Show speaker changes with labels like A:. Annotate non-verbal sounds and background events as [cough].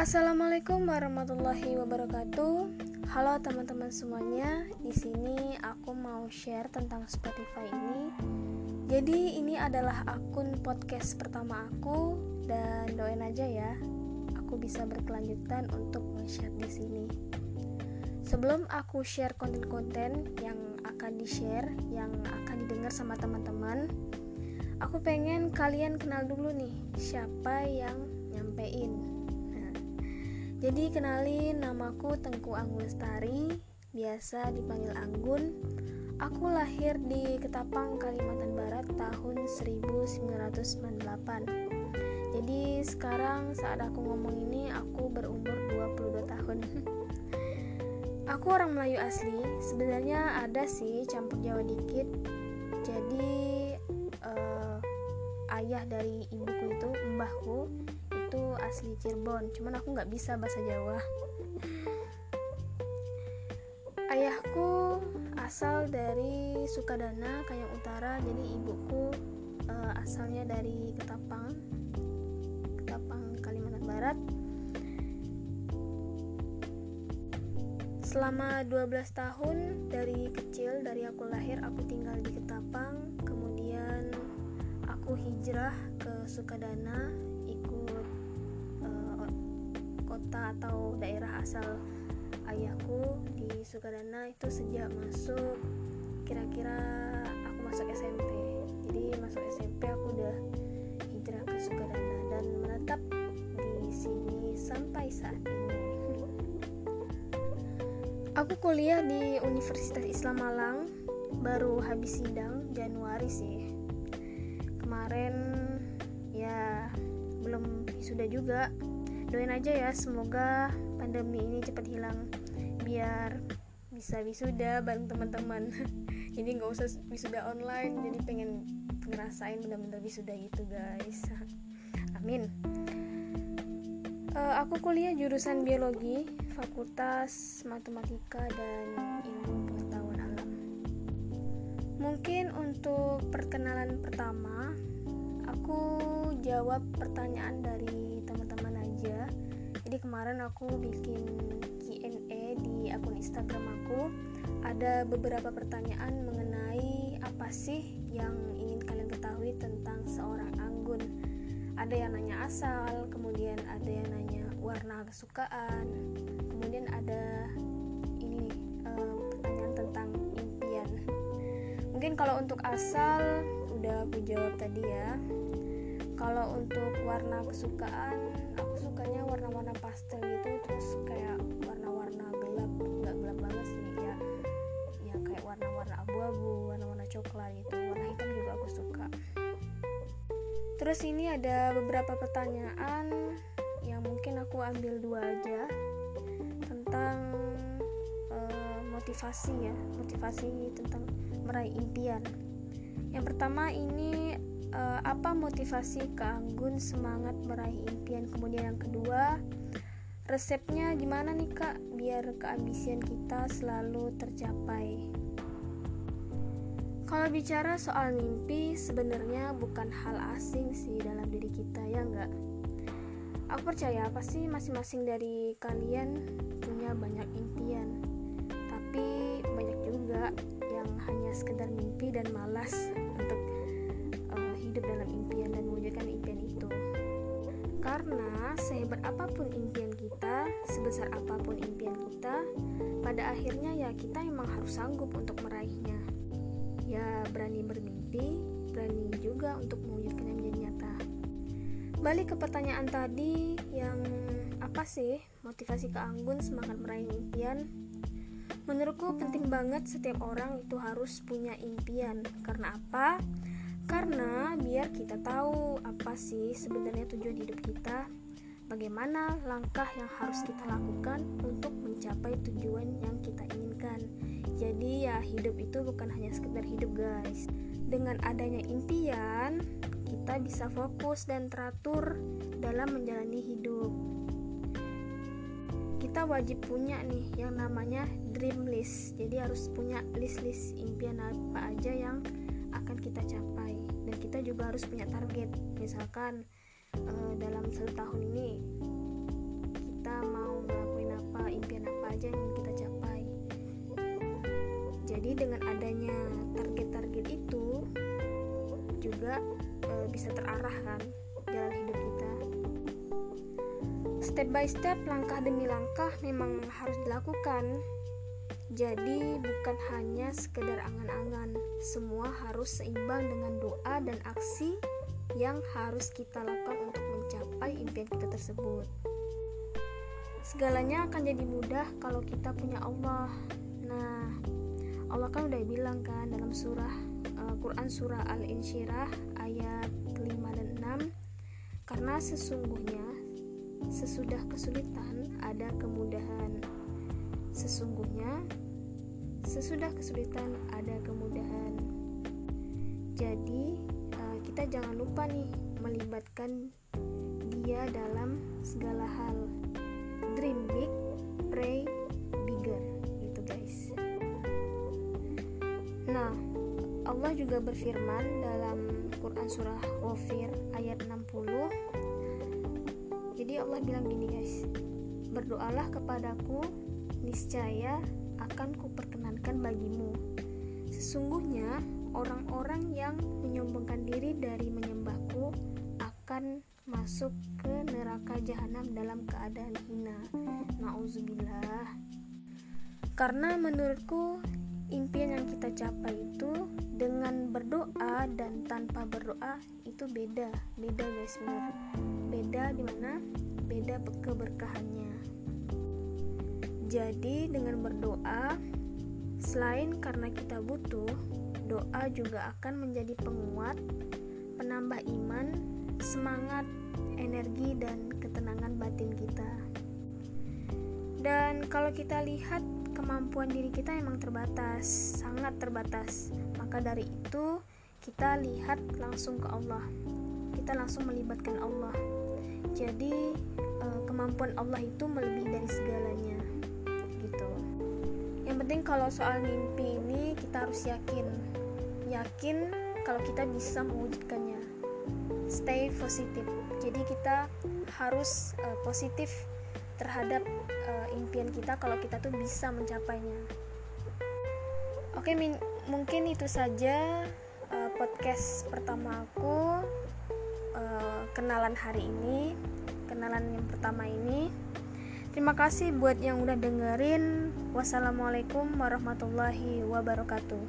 A: Assalamualaikum warahmatullahi wabarakatuh. Halo teman-teman semuanya. Di sini aku mau share tentang Spotify ini. Jadi ini adalah akun podcast pertama aku dan doain aja ya. Aku bisa berkelanjutan untuk share di sini. Sebelum aku share konten-konten yang akan di-share, yang akan didengar sama teman-teman, aku pengen kalian kenal dulu nih siapa yang nyampein jadi kenalin namaku Tengku Anggun Lestari, biasa dipanggil Anggun. Aku lahir di Ketapang, Kalimantan Barat tahun 1998. Jadi sekarang saat aku ngomong ini aku berumur 22 tahun. [laughs] aku orang Melayu asli, sebenarnya ada sih campur Jawa dikit. Jadi uh, ayah dari ibuku itu mbahku itu asli Cirebon. Cuman aku nggak bisa bahasa Jawa. Ayahku asal dari Sukadana Kayang Utara. Jadi ibuku uh, asalnya dari Ketapang Ketapang Kalimantan Barat. Selama 12 tahun dari kecil dari aku lahir aku tinggal di Ketapang. Kemudian aku hijrah ke Sukadana kota atau daerah asal ayahku di Sukadana itu sejak masuk kira-kira aku masuk SMP jadi masuk SMP aku udah hijrah ke Sukadana dan menetap di sini sampai saat ini. Aku kuliah di Universitas Islam Malang baru habis sidang Januari sih. Kemarin ya belum sudah juga doain aja ya semoga pandemi ini cepat hilang biar bisa wisuda bareng teman-teman. [laughs] Jadi nggak usah wisuda online jadi pengen ngerasain bener-bener wisuda gitu guys. [laughs] Amin. Uh, aku kuliah jurusan biologi fakultas matematika dan ilmu pengetahuan alam. Mungkin untuk perkenalan pertama aku jawab pertanyaan dari aja. Jadi kemarin aku bikin Q&A di akun Instagram aku. Ada beberapa pertanyaan mengenai apa sih yang ingin kalian ketahui tentang seorang anggun. Ada yang nanya asal kemudian ada yang nanya warna kesukaan kemudian ada ini uh, pertanyaan tentang impian. Mungkin kalau untuk asal udah aku jawab tadi ya kalau untuk warna kesukaan sukanya warna-warna pastel gitu. Terus kayak warna-warna gelap nggak gelap banget sih. Ya ya kayak warna-warna abu-abu warna-warna coklat gitu. Warna hitam juga aku suka. Terus ini ada beberapa pertanyaan yang mungkin aku ambil dua aja tentang uh, motivasi ya motivasi tentang meraih impian. Yang pertama ini uh, apa motivasi keanggun semangat meraih impian? Kemudian yang kedua resepnya gimana nih kak? Biar keambisian kita selalu tercapai. Kalau bicara soal mimpi sebenarnya bukan hal asing sih dalam diri kita ya enggak aku percaya pasti masing-masing dari kalian punya banyak impian. Tapi banyak juga yang hanya sekedar mimpi dan malas untuk hidup dalam impian dan mewujudkan impian itu. Karena sehebat apa pun impian kita, sebesar apa pun impian kita, pada akhirnya ya kita emang harus sanggup untuk meraihnya. Ya berani bermimpi, berani juga untuk mewujudkannya menjadi nyata. Balik ke pertanyaan tadi yang apa sih motivasi keanggun semangat meraih impian? Menurutku penting banget setiap orang itu harus punya impian. Karena apa? Karena biar kita tahu apa sih sebenarnya tujuan hidup kita, bagaimana langkah yang harus kita lakukan untuk mencapai tujuan yang kita inginkan. Jadi ya hidup itu bukan hanya sekedar hidup guys. Dengan adanya impian, kita bisa fokus dan teratur dalam menjalani hidup. Kita wajib punya nih yang namanya dream list. Jadi harus punya list-list impian apa aja yang akan kita capai. Dan kita juga harus punya target. Misalkan uh, dalam satu tahun ini impian apa aja yang kita capai. Jadi dengan adanya target-target itu juga e, bisa terarah kan jalan hidup kita. Step by step langkah demi langkah memang harus dilakukan. Jadi bukan hanya sekedar angan-angan semua harus seimbang dengan doa dan aksi yang harus kita lakukan untuk mencapai impian kita tersebut. Segalanya akan jadi mudah kalau kita punya Allah. Nah Allah kan udah bilang kan dalam surah uh, Quran surah Al-Insyirah ayat 5 dan 6 karena sesungguhnya sesudah kesulitan ada kemudahan. Sesungguhnya sesudah kesulitan ada kemudahan. Jadi uh, kita jangan lupa nih melibatkan dia dalam segala hal. Dream big pray Nah, Allah juga berfirman dalam Quran surah Ghafir ayat 60. Jadi Allah bilang gini guys, berdoalah kepadaku, niscaya akan kuperkenankan bagimu. Sesungguhnya orang-orang yang menyombongkan diri dari menyembahku akan masuk ke neraka jahanam dalam keadaan hina. Nauzubillah. Karena menurutku impian yang kita capai itu dengan berdoa dan tanpa berdoa itu beda beda guys benar beda di mana beda keberkahannya jadi dengan berdoa selain karena kita butuh doa juga akan menjadi penguat penambah iman semangat energi dan ketenangan batin kita dan kalau kita lihat kemampuan diri kita emang terbatas, sangat terbatas. Maka dari itu, kita lihat langsung ke Allah. Kita langsung melibatkan Allah. Jadi, eh, kemampuan Allah itu melebihi dari segalanya. Gitu. Penting kalau soal mimpi ini kita harus yakin. Yakin kalau kita bisa mewujudkannya. Stay positif. Jadi kita harus uh, positif terhadap uh, impian kita kalau kita tuh bisa mencapainya. Oke, mungkin itu saja uh, podcast pertama aku uh, kenalan hari ini, kenalan yang pertama ini. Terima kasih buat yang udah dengerin. Wassalamualaikum warahmatullahi wabarakatuh.